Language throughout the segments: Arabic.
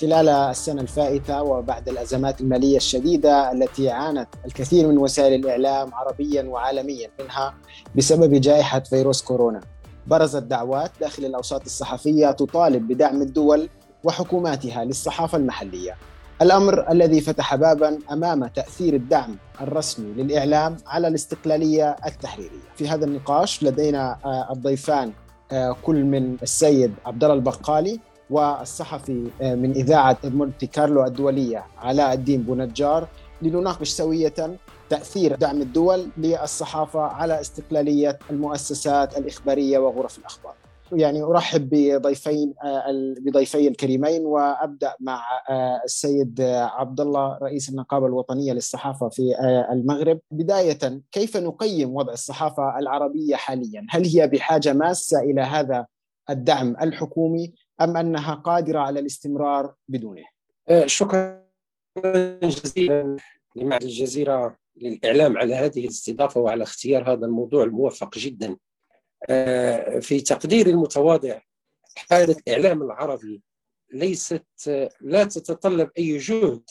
خلال السنة الفائتة وبعد الأزمات المالية الشديدة التي عانت الكثير من وسائل الإعلام عربيا وعالميا منها بسبب جائحة فيروس كورونا. برزت دعوات داخل الأوساط الصحفية تطالب بدعم الدول وحكوماتها للصحافة المحلية. الأمر الذي فتح بابا أمام تأثير الدعم الرسمي للإعلام على الاستقلالية التحريرية. في هذا النقاش لدينا آه، الضيفان آه، كل من السيد عبد الله البقالي والصحفي آه، من إذاعة مونتي كارلو الدولية علاء الدين بونجار لنناقش سوية تأثير دعم الدول للصحافة على استقلالية المؤسسات الإخبارية وغرف الأخبار. يعني أرحب بضيفين آه، بضيفي الكريمين وأبدأ مع آه، السيد عبد الله رئيس النقابة الوطنية للصحافة في المغرب. بداية كيف نقيم وضع الصحافة العربية حاليا؟ هل هي بحاجة ماسة إلى هذا الدعم الحكومي أم أنها قادرة على الاستمرار بدونه؟ شكرا جزيلا لمعهد الجزيرة للإعلام على هذه الاستضافة وعلى اختيار هذا الموضوع الموفق جدا. آه، في تقديري المتواضع حالة الإعلام العربي ليست لا تتطلب أي جهد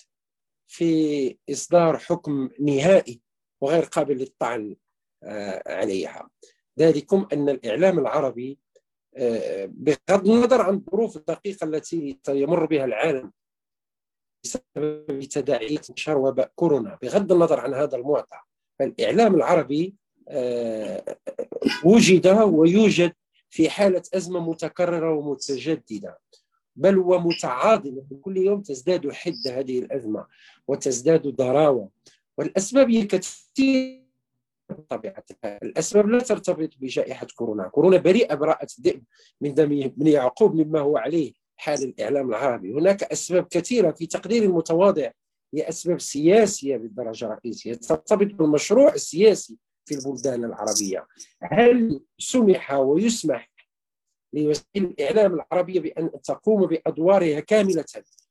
في إصدار حكم نهائي وغير قابل للطعن آه، عليها. ذلكم أن الإعلام العربي آه، بغض النظر عن الظروف الدقيقة التي يمر بها العالم بسبب تداعيات انتشار وباء كورونا. بغض النظر عن هذا المعطى فالإعلام العربي آه، وجد ويوجد في حالة أزمة متكررة ومتجددة بل ومتعاظمة كل يوم تزداد حدة هذه الأزمة وتزداد ضراوة والأسباب هي كثير بطبيعة الأسباب لا ترتبط بجائحة كورونا. كورونا بريئة براءة الذئب من دم ابن يعقوب مما هو عليه حال الإعلام العربي. هناك أسباب كثيرة في تقدير المتواضع هي أسباب سياسية بالدرجة الرئيسية. ترتبط بالمشروع السياسي في البلدان العربية. هل سمح ويسمح لوسائل الإعلام العربية بأن تقوم بأدوارها كاملة؟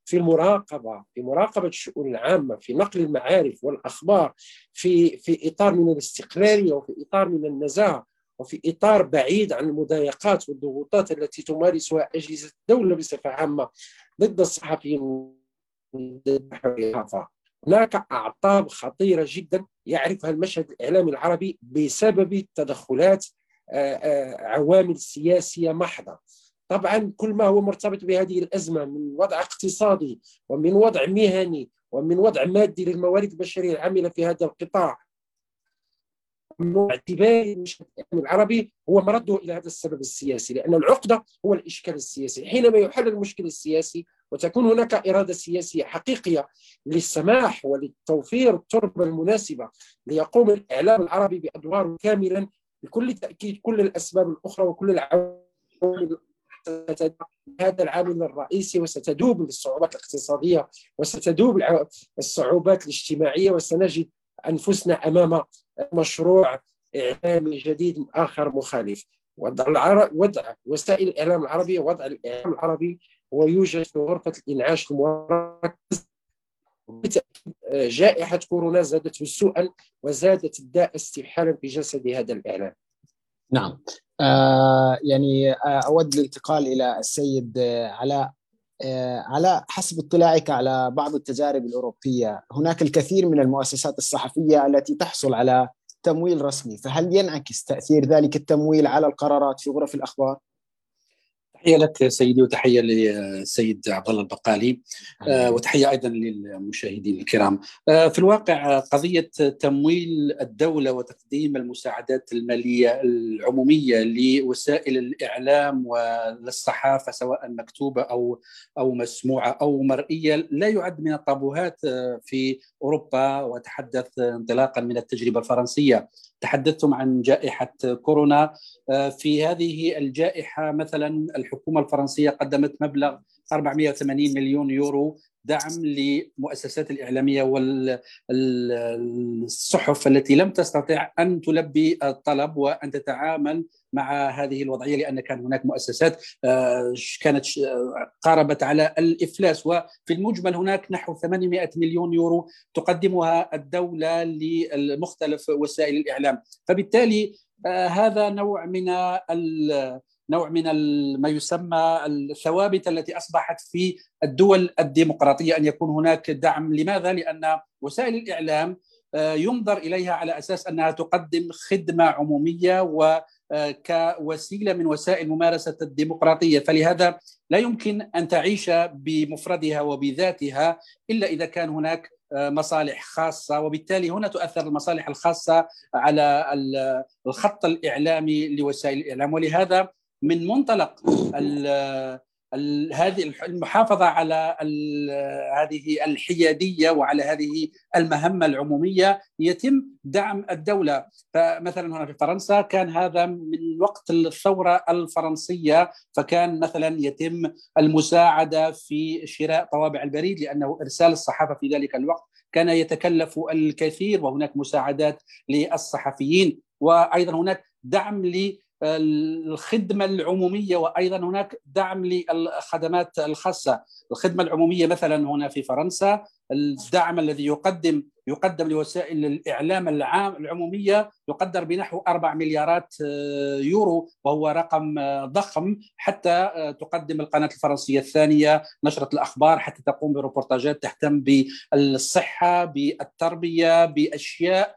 في المراقبة في مراقبة الشؤون العامة في نقل المعارف والأخبار في في إطار من الاستقلالية وفي إطار من النزاهة وفي إطار بعيد عن المضايقات والضغوطات التي تمارسها أجهزة الدولة بصفة عامة ضد الصحفيين هناك أعطاب خطيرة جدا يعرفها المشهد الإعلامي العربي بسبب تدخلات آه، آه، عوامل سياسية محضة. طبعا كل ما هو مرتبط بهذه الأزمة من وضع اقتصادي ومن وضع مهني ومن وضع مادي للموارد البشرية العاملة في هذا القطاع من اعتبار المشهد العربي هو مرده إلى هذا السبب السياسي لأن العقدة هو الإشكال السياسي. حينما يحل المشكل السياسي وتكون هناك إرادة سياسية حقيقية للسماح وللتوفير التربة المناسبة ليقوم الإعلام العربي بأدواره كاملا بكل تأكيد كل الأسباب الأخرى وكل العوامل هذا العامل الرئيسي وستذوب الصعوبات الاقتصادية وستذوب الصعوبات الاجتماعية وسنجد أنفسنا أمام مشروع اعلامي جديد آخر مخالف. وضع وضع وسائل الإعلام العربية وضع الإعلام العربي ويوجد في غرفة الإنعاش المركز بالتأكيد جائحة كورونا زادته سوءا وزادت الداء استبحالا في جسد هذا الإعلام. نعم. آه يعني آه أود الانتقال إلى السيد علاء آه، على حسب اطلاعك على بعض التجارب الأوروبية. هناك الكثير من المؤسسات الصحفية التي تحصل على تمويل رسمي فهل ينعكس تأثير ذلك التمويل على القرارات في غرف الأخبار؟ تحية لك سيدي وتحية للسيد عبد الله البقالي. آه، وتحية أيضا للمشاهدين الكرام. آه، في الواقع قضية تمويل الدولة وتقديم المساعدات المالية العمومية لوسائل الإعلام وللصحافة سواء مكتوبة أو أو مسموعة أو مرئية لا يعد من الطابوهات آه، في أوروبا. وتحدث انطلاقا من التجربة الفرنسية. تحدثتم عن جائحة كورونا آه، في هذه الجائحة مثلا الحكومة الفرنسية قدمت مبلغ 480 مليون يورو دعم للمؤسسات الإعلامية والصحف التي لم تستطع أن تلبي الطلب وأن تتعامل مع هذه الوضعية لأن كان هناك مؤسسات آه، كانت قاربت على الإفلاس. وفي المجمل هناك نحو 800 مليون يورو تقدمها الدولة لمختلف وسائل الإعلام. فبالتالي آه، هذا نوع من نوع من ما يسمى الثوابت التي أصبحت في الدول الديمقراطية أن يكون هناك دعم. لماذا؟ لأن وسائل الإعلام آه، ينظر إليها على أساس أنها تقدم خدمة عمومية و آه، كوسيلة من وسائل ممارسة الديمقراطية. فلهذا لا يمكن أن تعيش بمفردها وبذاتها إلا إذا كان هناك آه، مصالح خاصة. وبالتالي هنا تؤثر المصالح الخاصة على الخط الإعلامي لوسائل الإعلام. ولهذا من منطلق هذه المحافظة على هذه الحيادية وعلى هذه المهمة العمومية يتم دعم الدولة. فمثلا هنا في فرنسا كان هذا من وقت الثورة الفرنسية فكان مثلا يتم المساعدة في شراء طوابع البريد لأنه إرسال الصحافة في ذلك الوقت كان يتكلف الكثير وهناك مساعدات للصحفيين وأيضا هناك دعم الخدمة العمومية وأيضا هناك دعم للخدمات الخاصة. الخدمة العمومية مثلا هنا في فرنسا الدعم الذي يقدم يقدم لوسائل الإعلام العام العمومية يقدر بنحو 4 مليارات آه، يورو وهو رقم آه، ضخم حتى آه، تقدم القناة الفرنسية الثانية نشرة الأخبار حتى تقوم بروبورتاجات تهتم بالصحة بالتربية بأشياء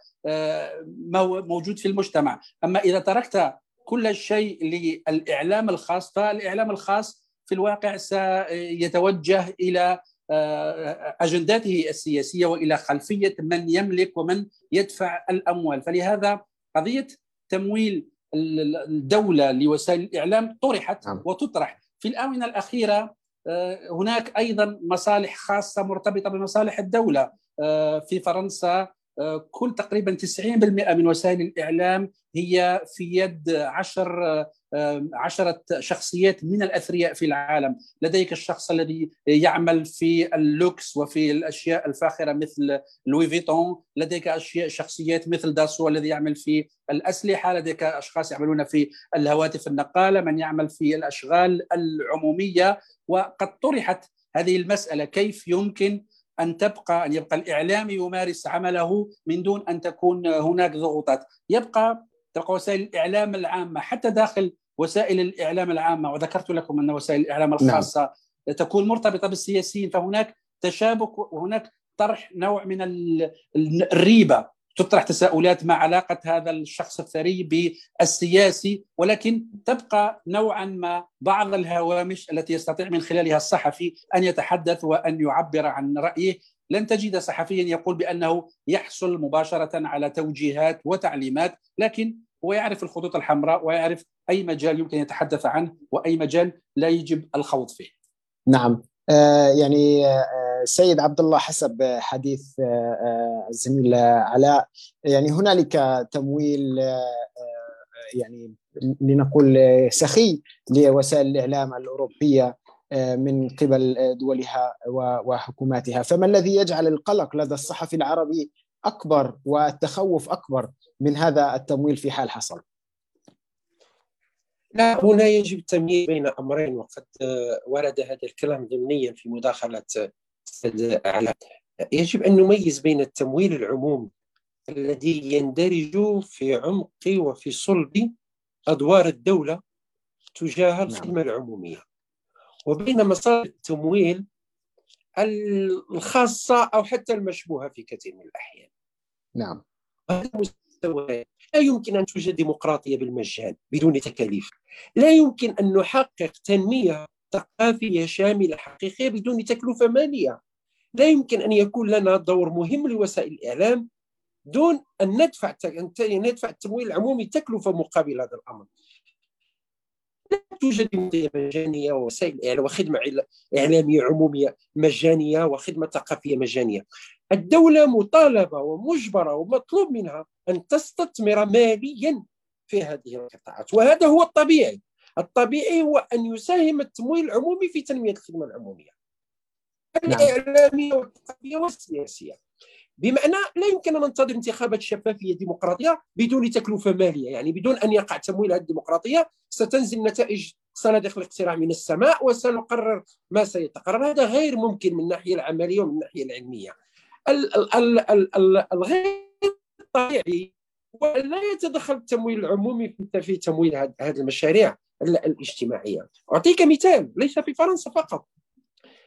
موجود في المجتمع. أما إذا تركت كل شيء للإعلام الخاص فالإعلام الخاص في الواقع سيتوجه إلى آه، أجنداته السياسية وإلى خلفية من يملك ومن يدفع الأموال فلهذا قضية تمويل الدولة لوسائل الإعلام طرحت نعم. وتطرح في الآونة الأخيرة آه، هناك أيضا مصالح خاصة مرتبطة بمصالح الدولة آه، في فرنسا كل تقريبا 90% من وسائل الإعلام هي في يد عشر عشرة شخصيات من الأثرياء في العالم. لديك الشخص الذي يعمل في اللوكس وفي الأشياء الفاخرة مثل لوي فيتون. لديك أشياء شخصيات مثل داسو الذي يعمل في الأسلحة. لديك أشخاص يعملون في الهواتف النقالة. من يعمل في الأشغال العمومية. وقد طرحت هذه المسألة كيف يمكن أن تبقى أن يبقى الإعلام يمارس عمله من دون أن تكون هناك ضغوطات يبقى تبقى وسائل الإعلام العامة حتى داخل وسائل الإعلام العامة وذكرت لكم أن وسائل الإعلام نعم. الخاصة نعم. تكون مرتبطة بالسياسيين فهناك تشابك وهناك طرح نوع من الريبة تطرح تساؤلات ما علاقة هذا الشخص الثري بالسياسي ولكن تبقى نوعا ما بعض الهوامش التي يستطيع من خلالها الصحفي أن يتحدث وأن يعبر عن رأيه. لن تجد صحفيا يقول بأنه يحصل مباشرة على توجيهات وتعليمات لكن هو يعرف الخطوط الحمراء ويعرف أي مجال يمكن يتحدث عنه وأي مجال لا يجب الخوض فيه. نعم. آه يعني آه سيد عبد الله حسب حديث آه، آه، الزميل علاء. يعني هنالك تمويل آه، يعني لنقول سخي لوسائل الإعلام الأوروبية من قبل دولها وحكوماتها. فما الذي يجعل القلق لدى الصحفي العربي أكبر والتخوف أكبر من هذا التمويل في حال حصل؟ لا هنا يجب التمييز بين أمرين وقد ورد هذا الكلام ضمنيا في مداخلة يجب أن نميز بين التمويل العمومي الذي يندرج في عمق وفي صلب أدوار الدولة تجاه نعم. الخدمة العمومية وبين مصادر التمويل الخاصة أو حتى المشبوهة في كثير من الأحيان. نعم. لا يمكن أن توجد ديمقراطية بالمجان بدون تكاليف. لا يمكن أن نحقق تنمية ثقافية شاملة حقيقية بدون تكلفة مالية. لا يمكن أن يكون لنا دور مهم لوسائل الإعلام دون أن ندفع ندفع التمويل العمومي تكلفة مقابل هذا الأمر. لا توجد مجانية ووسائل إعلام وخدمة إعلامية عمومية مجانية وخدمة ثقافية مجانية. الدولة مطالبة ومجبرة ومطلوب منها أن تستثمر ماليا في هذه القطاعات وهذا هو الطبيعي. الطبيعي هو أن يساهم التمويل العمومي في تنمية الخدمة العمومية. نعم. الإعلامية والثقافية والسياسية. بمعنى لا يمكن أن ننتظر انتخابات شفافية ديمقراطية بدون تكلفة مالية يعني بدون أن يقع تمويل هذه الديمقراطية ستنزل نتائج صناديق الاقتراع من السماء وسنقرر ما سيتقرر. هذا غير ممكن من الناحية العملية ومن الناحية العلمية. الغير طبيعي ولا يتدخل التمويل العمومي في تمويل هذه المشاريع. الاجتماعية. أعطيك مثال ليس في فرنسا فقط.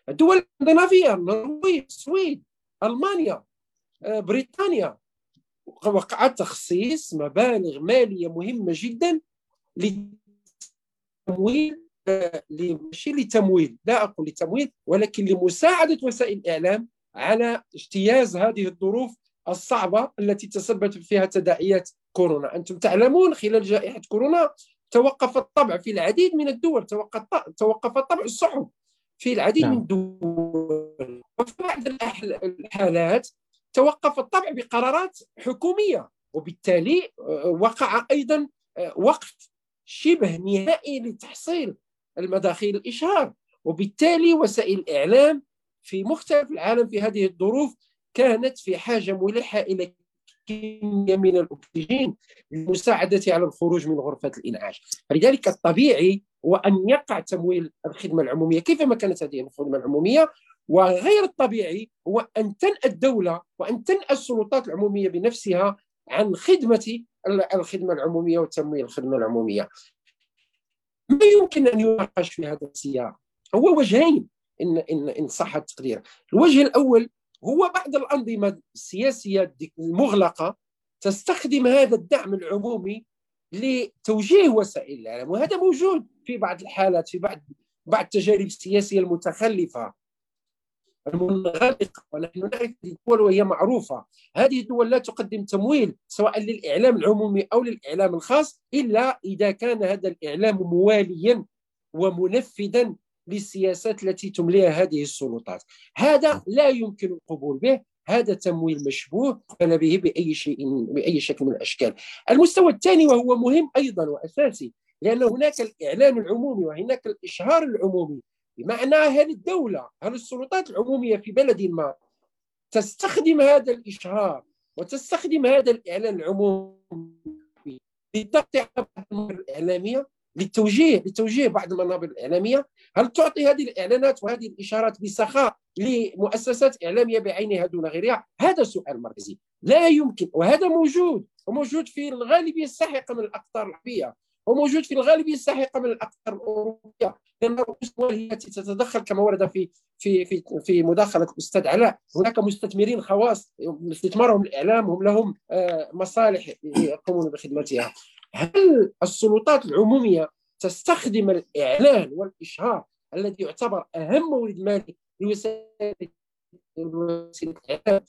الدول الاسكندنافيه النرويج السويد ألمانيا آه، بريطانيا. وقع تخصيص مبالغ مالية مهمة جدا لتمويل آه، ماشي لتمويل. لا أقول لتمويل ولكن لمساعدة وسائل الإعلام على اجتياز هذه الظروف الصعبة التي تسببت فيها تداعيات كورونا. أنتم تعلمون خلال جائحة كورونا توقف الطبع في العديد من الدول توقف طبع الصحف في العديد نعم. من الدول وفي بعض الحالات توقف الطبع بقرارات حكومية وبالتالي آه، وقع أيضا آه، وقف شبه نهائي لتحصيل المداخيل الإشهار وبالتالي وسائل الإعلام في مختلف العالم في هذه الظروف كانت في حاجة ملحة إلى كميه من الأكسجين للمساعده على الخروج من غرفة الإنعاش. فلذلك الطبيعي هو أن يقع تمويل الخدمة العمومية كيفما كانت هذه الخدمة العمومية وغير الطبيعي هو أن تنأى الدولة وأن تنأى السلطات العمومية بنفسها عن خدمة الخدمة العمومية وتمويل الخدمة العمومية. ما يمكن أن يناقش في هذا السياق؟ هو وجهين ان ان إن صح التقدير. الوجه الأول هو بعض الأنظمة السياسية المغلقة تستخدم هذا الدعم العمومي لتوجيه وسائل الإعلام وهذا موجود في بعض الحالات في بعض بعض التجارب السياسية المتخلفة المنغلقة ونحن نعرف الدول وهي معروفة. هذه الدول لا تقدم تمويل سواء للإعلام العمومي أو للإعلام الخاص إلا إذا كان هذا الإعلام مواليا ومنفذا للسياسات التي تمليها هذه السلطات. هذا لا يمكن القبول به. هذا تمويل مشبوه قبل به بأي شيء بأي شكل من الأشكال. المستوى الثاني وهو مهم أيضا وأساسي لأن هناك الإعلان العمومي وهناك الإشهار العمومي. بمعنى هل الدولة هل السلطات العمومية في بلد ما تستخدم هذا الإشهار وتستخدم هذا الإعلان العمومي لضغط على الإعلامية. للتوجيه لتوجيه بعض المنابر الإعلامية. هل تعطي هذه الإعلانات وهذه الإشارات بسخاء لمؤسسات إعلامية بعينها دون غيرها؟ هذا سؤال مركزي. لا يمكن وهذا موجود وموجود في الغالبيه الساحقة من الأقطار العربية وموجود في الغالبيه الساحقة من الأقطار الأوروبية. لأن رؤوس هي التي تتدخل كما ورد في في في في مداخلة الأستاذ علاء. هناك مستثمرين خواص استثمارهم الإعلام هم لهم آه، مصالح يقومون بخدمتها. هل السلطات العمومية تستخدم الإعلان والإشهار الذي يعتبر أهم مورد مالي لوسائل الإعلام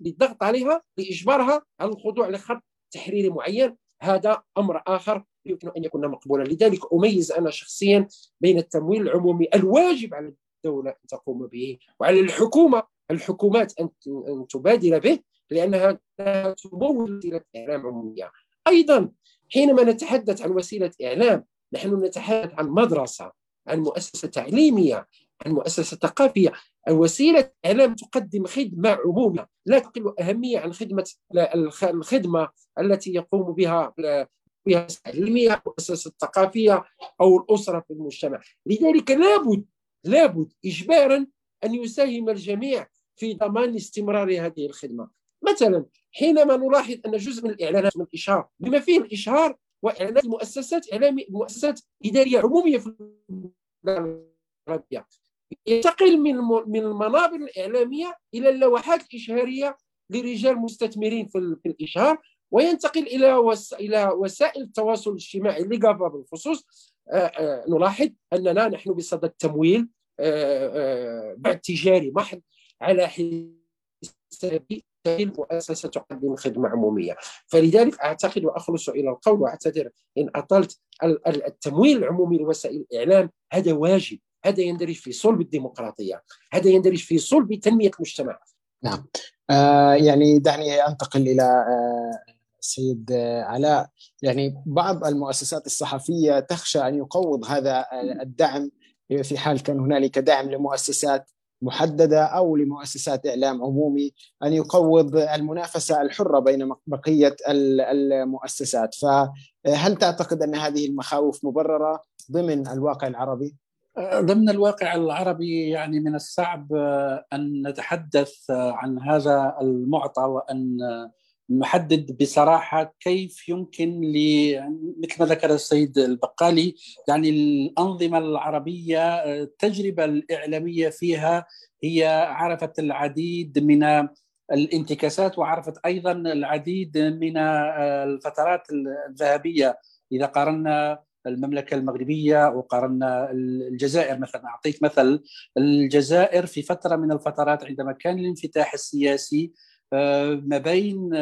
للضغط عليها لإجبارها على الخضوع لخط تحريري معين؟ هذا أمر آخر يمكن أن يكون مقبولا. لذلك أميز أنا شخصيا بين التمويل العمومي الواجب على الدولة أن تقوم به وعلى الحكومة الحكومات أن تبادر به لأنها تمول وسيله اعلام عموميه أيضا حينما نتحدث عن وسيلة إعلام نحن نتحدث عن مدرسة عن مؤسسة تعليمية عن مؤسسة ثقافية. وسيلة إعلام تقدم خدمة عموميه لا تقل أهمية عن خدمة الخدمة التي يقوم بها بها التعليميه المؤسسه الثقافيه أو الأسرة في المجتمع. لذلك لابد لابد اجبارا أن يساهم الجميع في ضمان استمرار هذه الخدمة. مثلا حينما نلاحظ أن جزء من الإعلانات من الإشهار بما فيه الإشهار وإعلانات مؤسسات اعلاميه مؤسسات إدارية عمومية في العربية ينتقل من من المنابر الإعلامية إلى اللوحات الإشهارية لرجال مستثمرين في الإشهار وينتقل إلى. إلى وسائل التواصل الاجتماعي اللي بالخصوص آه، آه، نلاحظ أننا نحن بصدد التمويل آه، بعد تجاري محض على حساب مؤسسه تقدم خدمه عمومية. فلذلك أعتقد وأخلص إلى القول وأعتذر إن أطلت التمويل العمومي لوسائل الإعلام هذا واجب. هذا يندرج في صلب الديمقراطية. هذا يندرج في صلب تنمية المجتمع. نعم. آه يعني دعني أنتقل إلى آه سيد علاء. يعني بعض المؤسسات الصحفية تخشى أن يقوض هذا الدعم. في حال كان هنالك دعم لمؤسسات محددة أو لمؤسسات إعلام عمومي أن يقوض المنافسة الحرة بين بقية المؤسسات فهل تعتقد أن هذه المخاوف مبررة ضمن الواقع العربي؟ ضمن الواقع العربي يعني من الصعب أن نتحدث عن هذا المعطى وأن نحدد بصراحة كيف يمكن ل مثل ما ذكر السيد البقالي يعني الأنظمة العربية التجربة الإعلامية فيها هي عرفت العديد من الانتكاسات وعرفت أيضا العديد من الفترات الذهبية. إذا قارنا المملكة المغربية وقارنا الجزائر مثلا أعطيك مثل الجزائر في فترة من الفترات عندما كان الانفتاح السياسي آه، ما بين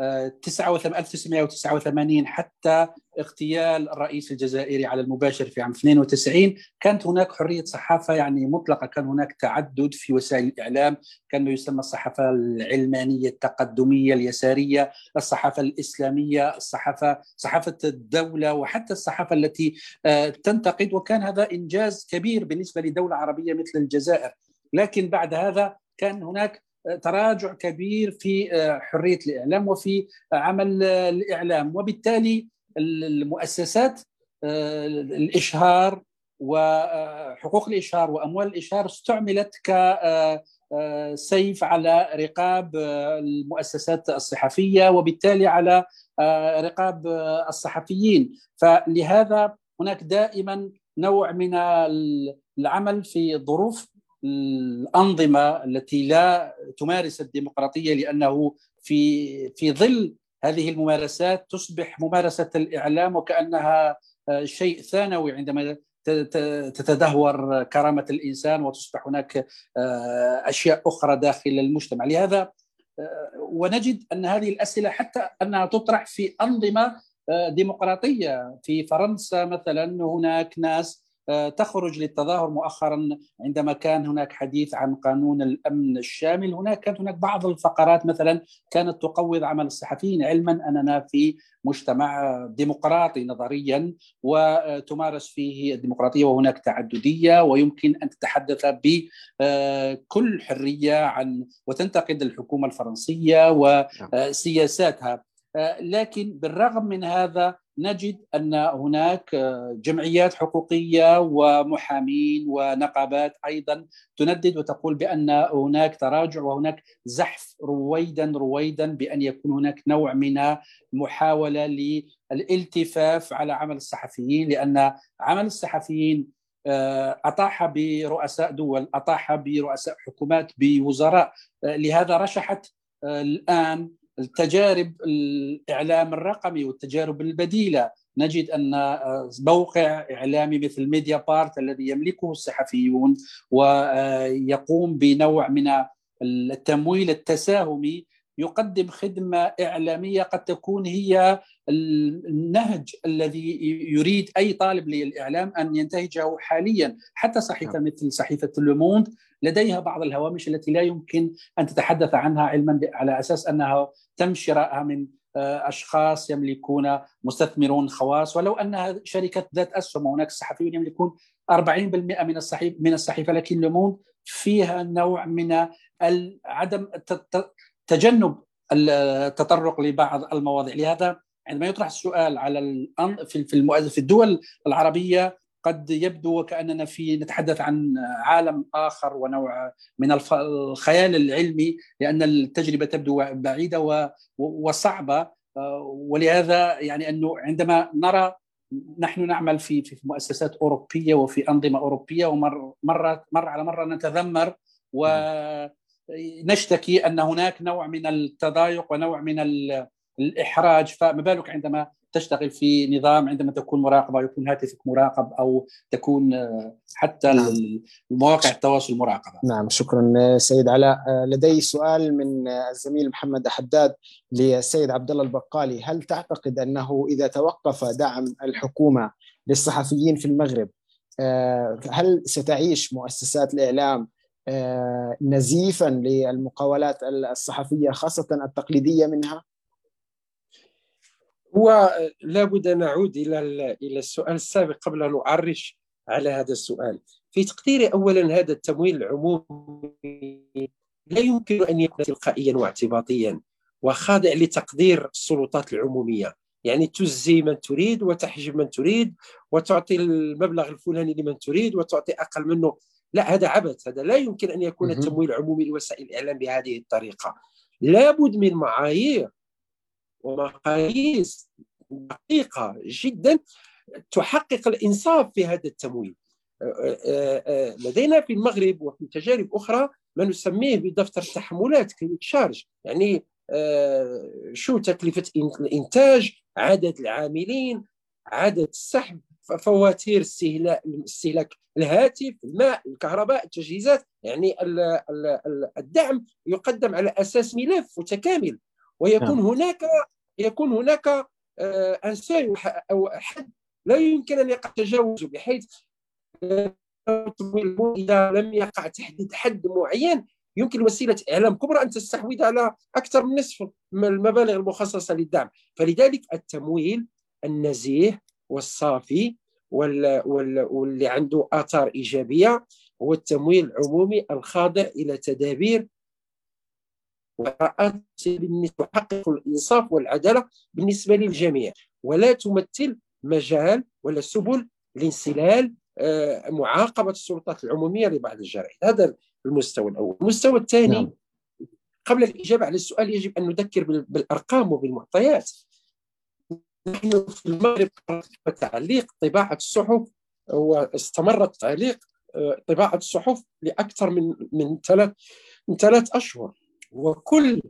1989 حتى اغتيال الرئيس الجزائري على المباشر في عام 92 كانت هناك حرية صحافة يعني مطلقة كان هناك تعدد في وسائل الإعلام كان ما يسمى الصحافة العلمانية التقدمية اليسارية الصحافة الإسلامية الصحافة صحافة الدولة وحتى الصحافة التي آه، تنتقد. وكان هذا إنجاز كبير بالنسبة لدولة عربية مثل الجزائر. لكن بعد هذا كان هناك تراجع كبير في آه، حرية الإعلام وفي عمل الإعلام. وبالتالي المؤسسات آه، الإشهار وحقوق الإشهار وأموال الإشهار استعملت كسيف آه، على رقاب المؤسسات الصحفية وبالتالي على رقاب الصحفيين. فلهذا هناك دائما نوع من العمل في ظروف الأنظمة التي لا تمارس الديمقراطية لأنه في في ظل هذه الممارسات تصبح ممارسة الإعلام وكأنها آه، شيء ثانوي عندما تتدهور كرامة الإنسان وتصبح هناك آه، أشياء أخرى داخل المجتمع. لهذا آه، ونجد أن هذه الأسئلة حتى أنها تطرح في أنظمة ديمقراطية. في فرنسا مثلا هناك ناس تخرج للتظاهر مؤخرا عندما كان هناك حديث عن قانون الأمن الشامل. هناك كانت هناك بعض الفقرات مثلا كانت تقوض عمل الصحفيين علما أننا في مجتمع ديمقراطي نظريا وتمارس فيه الديمقراطية وهناك تعددية ويمكن أن تتحدث بكل حرية عن وتنتقد الحكومة الفرنسية وسياساتها. لكن بالرغم من هذا نجد أن هناك جمعيات حقوقية ومحامين ونقابات أيضا تندد وتقول بأن هناك تراجع وهناك زحف رويدا رويدا بأن يكون هناك نوع من محاوله للالتفاف على عمل الصحفيين لأن عمل الصحفيين آه، أطاح برؤساء دول أطاح برؤساء حكومات بوزراء آه، لهذا رشحت آه، الآن التجارب الإعلام الرقمي والتجارب البديلة نجد أن موقع إعلامي مثل ميديا بارت الذي يملكه الصحفيون ويقوم بنوع من التمويل التساهمي يقدم خدمة إعلامية قد تكون هي النهج الذي يريد أي طالب للإعلام أن ينتهجه حاليا حتى صحيفة نعم. مثل صحيفة لوموند لديها بعض الهوامش التي لا يمكن أن تتحدث عنها علما على أساس أنها تم شرائها من آه، أشخاص يملكون مستثمرون خواص. ولو انها شركة ذات أسهم وهناك صحفيون يملكون 40% من الصحيفه من الصحيفة لكن لوموند فيها نوع من عدم تجنب التطرق لبعض المواضيع. لهذا عندما يطرح السؤال على في في الدول العربية قد يبدو وكأننا في نتحدث عن عالم آخر ونوع من الخيال العلمي لأن التجربة تبدو بعيدة وصعبة. ولهذا يعني أنه عندما نرى نحن نعمل في في مؤسسات أوروبية وفي أنظمة أوروبية ومر مرة مره على مرة نتذمر ونشتكي أن هناك نوع من التضايق ونوع من الإحراج. فما بالك عندما تشتغل في نظام عندما تكون مراقبة يكون هاتفك مراقب أو تكون آه، حتى نعم. مواقع التواصل مراقبة. نعم شكرا سيد علاء آه، لدي سؤال من الزميل محمد حداد للسيد عبد الله البقالي هل تعتقد أنه إذا توقف دعم الحكومة للصحفيين في المغرب آه، هل ستعيش مؤسسات الإعلام نزيفا للمقاولات الصحفية خاصة التقليدية منها؟ هو لابد نعود إلى إلى السؤال السابق قبل أن نعرش على هذا السؤال. في تقديري اولا هذا التمويل العمومي لا يمكن أن يكون تلقائيا واعتباطيا وخاضع لتقدير السلطات العمومية. يعني تزي من تريد وتحجب من تريد وتعطي المبلغ الفلاني لمن تريد وتعطي أقل منه. لا هذا عبث. هذا لا يمكن أن يكون التمويل العمومي لوسائل الإعلام بهذه الطريقة. لابد من معايير ومقاييس دقيقة جدا تحقق الإنصاف في هذا التمويل. لدينا في المغرب وفي تجارب أخرى ما نسميه بدفتر التحملات كريدت شارج يعني شو تكلفة الإنتاج عدد العاملين عدد السحب فواتير استهلاك الهاتف الماء الكهرباء التجهيزات يعني الدعم يقدم على أساس ملف متكامل. ويكون نعم. هناك يكون هناك آه، أو حد لا يمكن أن يقع تجاوزه بحيث اذا لم يقع تحديد حد معين يمكن وسيلة إعلام كبرى أن تستحوذ على أكثر من نصف المبالغ المخصصة للدعم فلذلك التمويل النزيه والصافي واللي عنده آثار إيجابية هو التمويل العمومي الخاضع إلى تدابير وقراءات تحقق الإنصاف والعدالة بالنسبة للجميع. ولا تمثل مجال ولا سبل لانسلال آه، معاقبة السلطات العمومية لبعض الجرائم هذا المستوى الأول. المستوى الثاني نعم. قبل الإجابة على السؤال يجب أن نذكر بالأرقام وبالمعطيات. نحن في المغرب تعليق طباعة الصحف واستمر التعليق آه، طباعة الصحف لأكثر من من ثلاث من ثلاث أشهر. وكل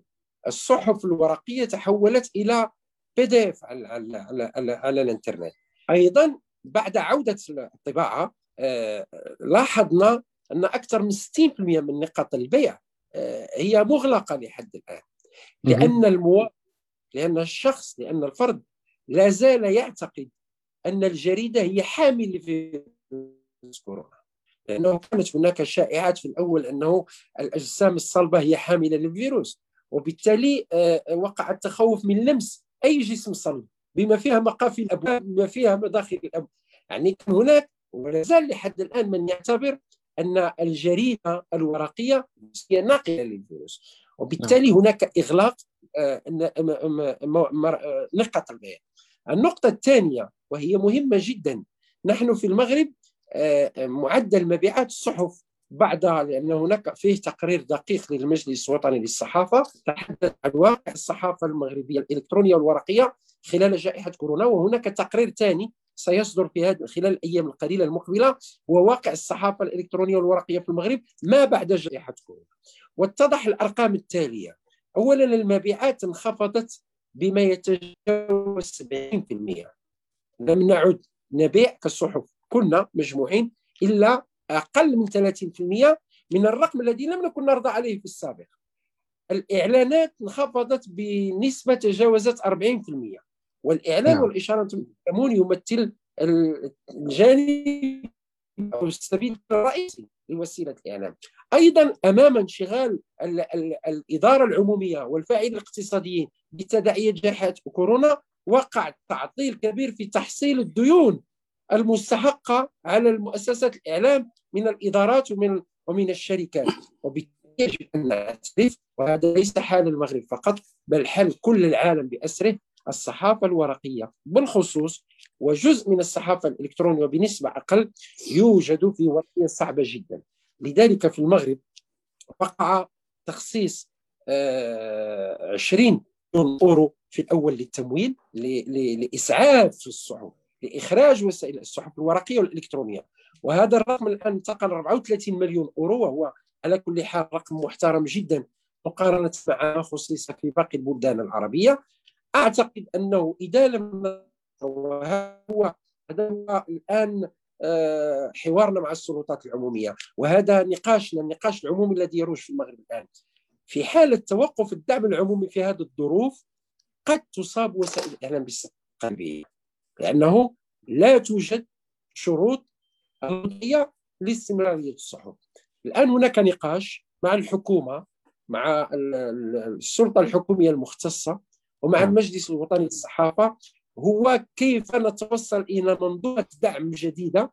الصحف الورقية تحولت إلى بي دي إف على, على, على, على, على الإنترنت. أيضا بعد عودة الطباعة آه، لاحظنا أن أكثر من 60% من نقاط البيع آه، هي مغلقة لحد الآن. لأن المواطن لأن الشخص لأن الفرد لا زال يعتقد أن الجريدة هي حامل لفيروس كورونا. لأنه كانت هناك شائعات في الأول أنه الأجسام الصلبة هي حاملة للفيروس وبالتالي آه، وقع التخوف من لمس أي جسم صلب بما فيها مقافي الأبواب بما فيها مداخل الابواب يعني كان هناك ولا زال لحد الآن من يعتبر أن الجريده الورقية هي ناقلة للفيروس وبالتالي نعم. هناك إغلاق آه، نقط البيع النقطة الثانية وهي مهمة جدا نحن في المغرب معدل مبيعات الصحف بعد لأن هناك فيه تقرير دقيق للمجلس الوطني للصحافة تحدث عن واقع الصحافة المغربية الإلكترونية والورقية خلال جائحة كورونا وهناك تقرير ثاني سيصدر في هذا خلال الأيام القليلة المقبلة هو واقع الصحافة الإلكترونية والورقية في المغرب ما بعد جائحة كورونا. واتضح الأرقام التالية. اولا المبيعات انخفضت بما يتجاوز 70% لم نعد نبيع كالصحف. كنا مجموعين إلا أقل من 30% من الرقم الذي لم نكن نرضى عليه في السابق. الإعلانات انخفضت بنسبة تجاوزت 40% والإعلان نعم. والإشارة تمون يمثل الجانب أو السبيل الرئيسي لوسيلة الإعلام. أيضا أمام انشغال الإدارة العمومية والفاعلين الاقتصاديين بتداعيات جائحة كورونا وقع تعطيل كبير في تحصيل الديون المستحقه على المؤسسات الإعلام من الإدارات ومن ومن الشركات. وبالتالي أن نعترف وهذا ليس حال المغرب فقط بل حال كل العالم بأسره الصحافة الورقية. بالخصوص وجزء من الصحافة الإلكترونية وبنسبه أقل يوجد في وضعية صعبة جدا. لذلك في المغرب وقع تخصيص 20 آه، مليون أورو في الأول للتمويل لإسعاف الصحف. لإخراج وسائل الصحف الورقية والإلكترونية. وهذا الرقم الآن انتقل 34 مليون أورو وهو على كل حال رقم محترم جدا مقارنة مع ما خصص في باقي البلدان العربية. أعتقد أنه إذا لم هو هذا هو الآن آه، حوارنا مع السلطات العمومية. وهذا نقاشنا النقاش العمومي الذي يروج في المغرب الآن. في حاله توقف الدعم العمومي في هذه الظروف قد تصاب وسائل الإعلام بالسلبيه لأنه لا توجد شروط مرضيه لاستمراريه الصحف الآن هناك نقاش مع الحكومة مع السلطة الحكومية المختصة ومع نعم. المجلس الوطني للصحافة هو كيف نتوصل إلى منظومة دعم جديدة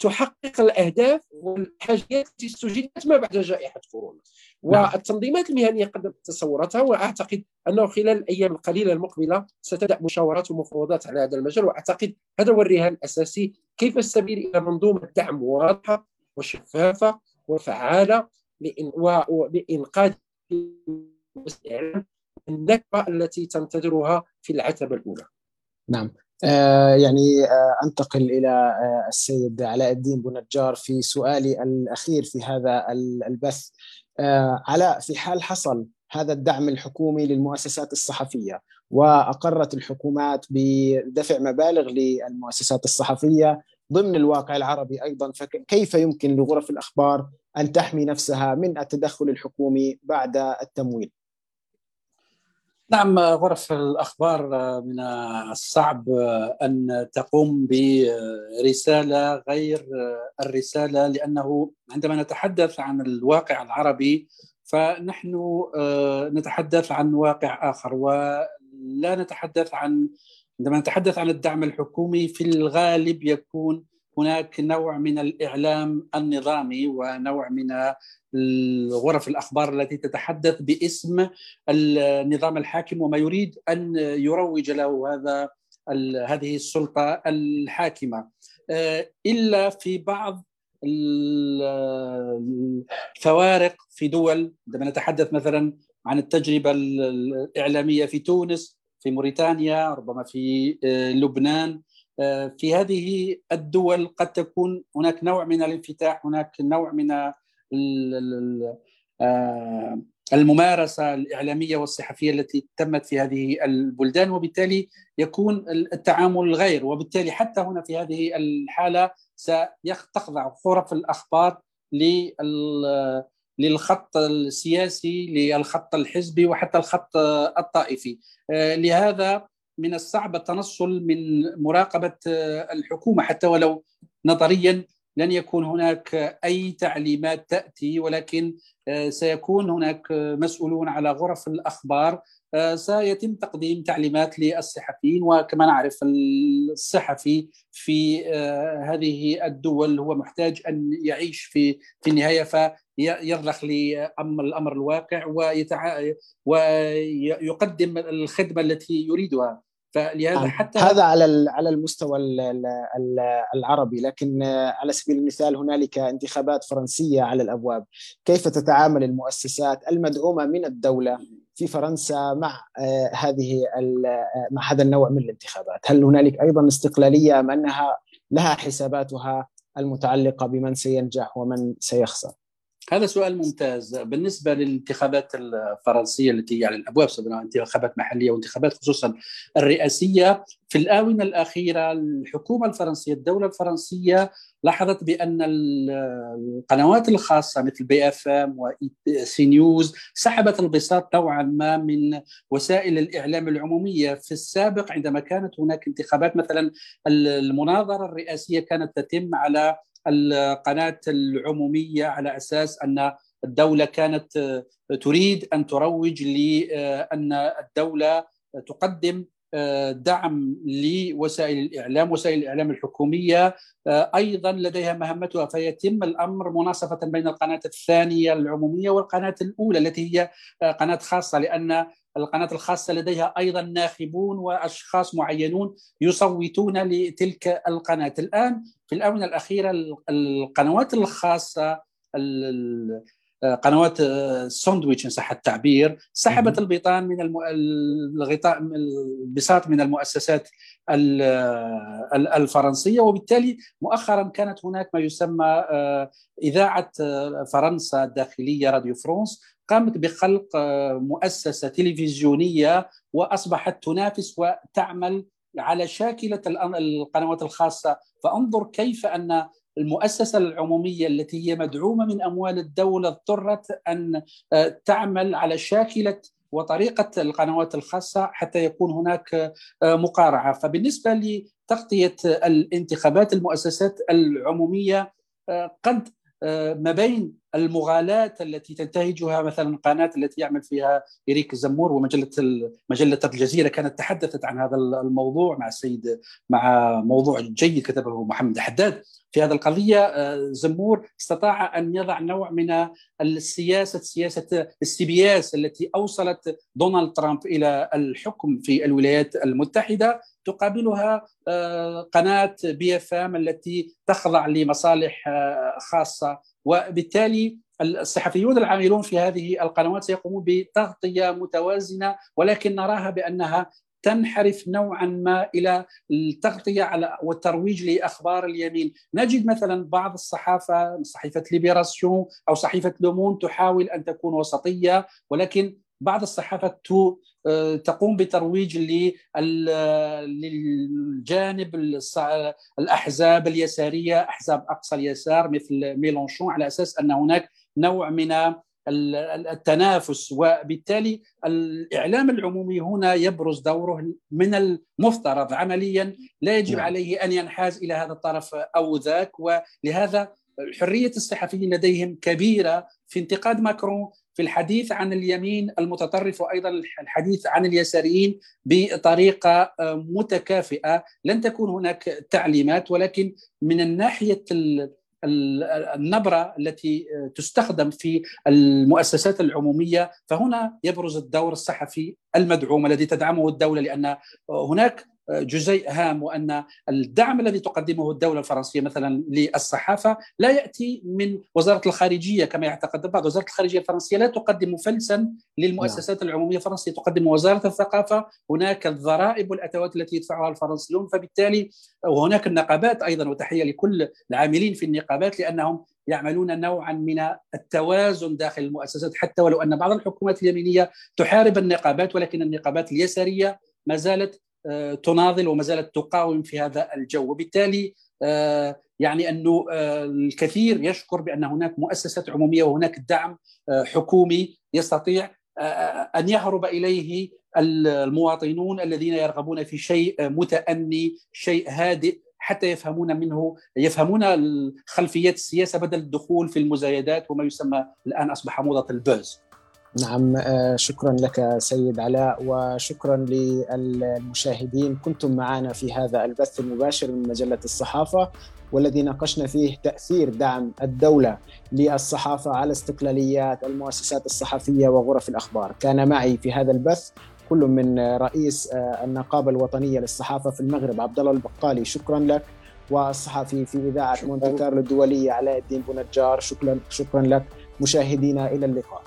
تحقق الأهداف والحاجات التي استجدت ما بعد جائحة كورونا نعم. والتنظيمات المهنية قدمت تصوراتها وأعتقد أنه خلال الأيام القليلة المقبلة ستبدأ مشاورات ومفاوضات على هذا المجال وأعتقد هذا هو الرهان الأساسي كيف السبيل إلى منظومة دعم واضحة وشفافة وفعالة لإنقاذ النكبة التي تنتظرها في العتبة الأولى. نعم يعني آه أنتقل إلى آه السيد علاء الدين بنجار في سؤالي الأخير في هذا البث آه علاء في حال حصل هذا الدعم الحكومي للمؤسسات الصحفية وأقرت الحكومات بدفع مبالغ للمؤسسات الصحفية ضمن الواقع العربي أيضا فكيف يمكن لغرف الأخبار أن تحمي نفسها من التدخل الحكومي بعد التمويل؟ نعم غرف الأخبار من الصعب أن تقوم برسالة غير الرسالة لأنه عندما نتحدث عن الواقع العربي فنحن نتحدث عن واقع آخر ولا نتحدث عن عندما نتحدث عن الدعم الحكومي في الغالب يكون هناك نوع من الإعلام النظامي ونوع من غرف الأخبار التي تتحدث باسم النظام الحاكم وما يريد أن يروج له هذا هذه السلطة الحاكمة. إلا في بعض الفوارق في دول عندما نتحدث مثلا عن التجربة الإعلامية في تونس في موريتانيا ربما في لبنان في هذه الدول قد تكون هناك نوع من الانفتاح هناك نوع من الممارسة الإعلامية والصحفية التي تمت في هذه البلدان وبالتالي يكون التعامل غير وبالتالي حتى هنا في هذه الحالة ستخضع غرف الأخبار للخط السياسي للخط الحزبي وحتى الخط الطائفي. لهذا من الصعب التنصل من مراقبة الحكومة حتى ولو نظريا لن يكون هناك أي تعليمات تأتي ولكن سيكون هناك مسؤولون على غرف الأخبار سيتم تقديم تعليمات للصحفيين وكما نعرف الصحفي في هذه الدول هو محتاج أن يعيش في في النهاية فيرضخ لأمر الأمر الواقع. ويقدم الخدمة التي يريدها فلهذا حتى هذا على على المستوى العربي. لكن على سبيل المثال هنالك انتخابات فرنسية على الأبواب. كيف تتعامل المؤسسات المدعومة من الدولة في فرنسا مع هذه مع هذا النوع من الانتخابات؟ هل هنالك أيضا استقلالية أم أنها لها حساباتها المتعلقة بمن سينجح ومن سيخسر؟ هذا سؤال ممتاز. بالنسبة للانتخابات الفرنسية التي على الأبواب سواء انتخابات محلية وانتخابات خصوصا الرئاسية في الآونة الأخيرة الحكومة الفرنسية الدولة الفرنسية لاحظت بأن القنوات الخاصة مثل بي اف ام وسي نيوز سحبت البساط نوعا ما من وسائل الإعلام العمومية. في السابق عندما كانت هناك انتخابات مثلا المناظرة الرئاسية كانت تتم على القناة العمومية على أساس أن الدولة كانت تريد أن تروج لأن الدولة تقدم دعم لوسائل الإعلام، وسائل الإعلام الحكومية أيضا لديها مهمتها فيتم الأمر مناصفة بين القناة الثانية العمومية والقناة الأولى التي هي قناة خاصة لأن القناة الخاصة لديها أيضا ناخبون وأشخاص معينون يصوتون لتلك القناة. الآن في الآونة الأخيرة القنوات الخاصة قنوات الساندويتش إن صح التعبير سحبت البيطان من الم... الغطاء البساط من المؤسسات الفرنسية وبالتالي مؤخرا كانت هناك ما يسمى إذاعة فرنسا الداخلية راديو فرانس قامت بخلق مؤسسة تلفزيونية وأصبحت تنافس وتعمل على شاكلة القنوات الخاصة. فانظر كيف أن المؤسسة العمومية التي هي مدعومة من أموال الدولة اضطرت أن تعمل على شاكلة وطريقة القنوات الخاصة حتى يكون هناك مقارعة. فبالنسبة لتغطية الانتخابات المؤسسات العمومية قد ما بين المغالاة التي تنتهجها مثلا القناة التي يعمل فيها إريك الزمور ومجلة مجلة الجزيرة كانت تحدثت عن هذا الموضوع مع السيد مع موضوع جيد كتبه محمد حداد. في هذه القضية زمور استطاع أن يضع نوع من السياسة سياسة السي بي إس التي أوصلت دونالد ترامب إلى الحكم في الولايات المتحدة. تقابلها قناة بي إف إم التي تخضع لمصالح خاصة وبالتالي الصحفيون العاملون في هذه القنوات سيقومون بتغطية متوازنة ولكن نراها بأنها تنحرف نوعا ما إلى التغطية على والترويج لأخبار اليمين، نجد مثلا بعض الصحافة صحيفة ليبراسيون أو صحيفة لومون تحاول أن تكون وسطية ولكن بعض الصحافة آه، تقوم بترويج للجانب الأحزاب اليسارية أحزاب أقصى اليسار مثل ميلونشون على أساس أن هناك نوع من التنافس. وبالتالي الإعلام العمومي هنا يبرز دوره من المفترض. عمليا لا يجب نعم. عليه أن ينحاز إلى هذا الطرف أو ذاك. ولهذا حريه الصحفيين لديهم كبيرة في انتقاد ماكرون في الحديث عن اليمين المتطرف وأيضا الحديث عن اليساريين بطريقة متكافئة. لن تكون هناك تعليمات ولكن من الناحية النبرة التي تستخدم في المؤسسات العمومية فهنا يبرز الدور الصحفي المدعوم الذي تدعمه الدولة لأن هناك جزيء هام وأن الدعم الذي تقدمه الدولة الفرنسية مثلا للصحافة لا يأتي من وزارة الخارجية كما يعتقد البعض، وزارة الخارجية الفرنسية لا تقدم فلسا للمؤسسات نعم. العمومية الفرنسية، تقدم وزارة الثقافة، هناك الضرائب والاتوات التي يدفعها الفرنسيون فبالتالي وهناك النقابات أيضا وتحية لكل العاملين في النقابات لأنهم يعملون نوعا من التوازن داخل المؤسسات. حتى ولو أن بعض الحكومات اليمينية تحارب النقابات ولكن النقابات اليسارية ما زالت تناضل وما زالت تقاوم في هذا الجو. وبالتالي آه، يعني أنه آه، الكثير يشكر بأن هناك مؤسسات عمومية وهناك دعم حكومي يستطيع أن يهرب إليه المواطنون الذين يرغبون في شيء متأني شيء هادئ حتى يفهمون منه يفهمون خلفيات السياسة بدل الدخول في المزايدات وما يسمى الآن أصبح موضة البوز نعم آه، شكرا لك سيد علاء وشكرا للمشاهدين. كنتم معنا في هذا البث المباشر من مجلة الصحافة والذي ناقشنا فيه تأثير دعم الدولة للصحافة على استقلاليات المؤسسات الصحفية وغرف الأخبار. كان معي في هذا البث كل من رئيس آه، النقابة الوطنية للصحافة في المغرب عبد الله البقالي. شكرا لك. والصحفي في إذاعة مونte كارلو الدولية علاء الدين بونجار شكرا شكرا لك. مشاهدينا إلى اللقاء.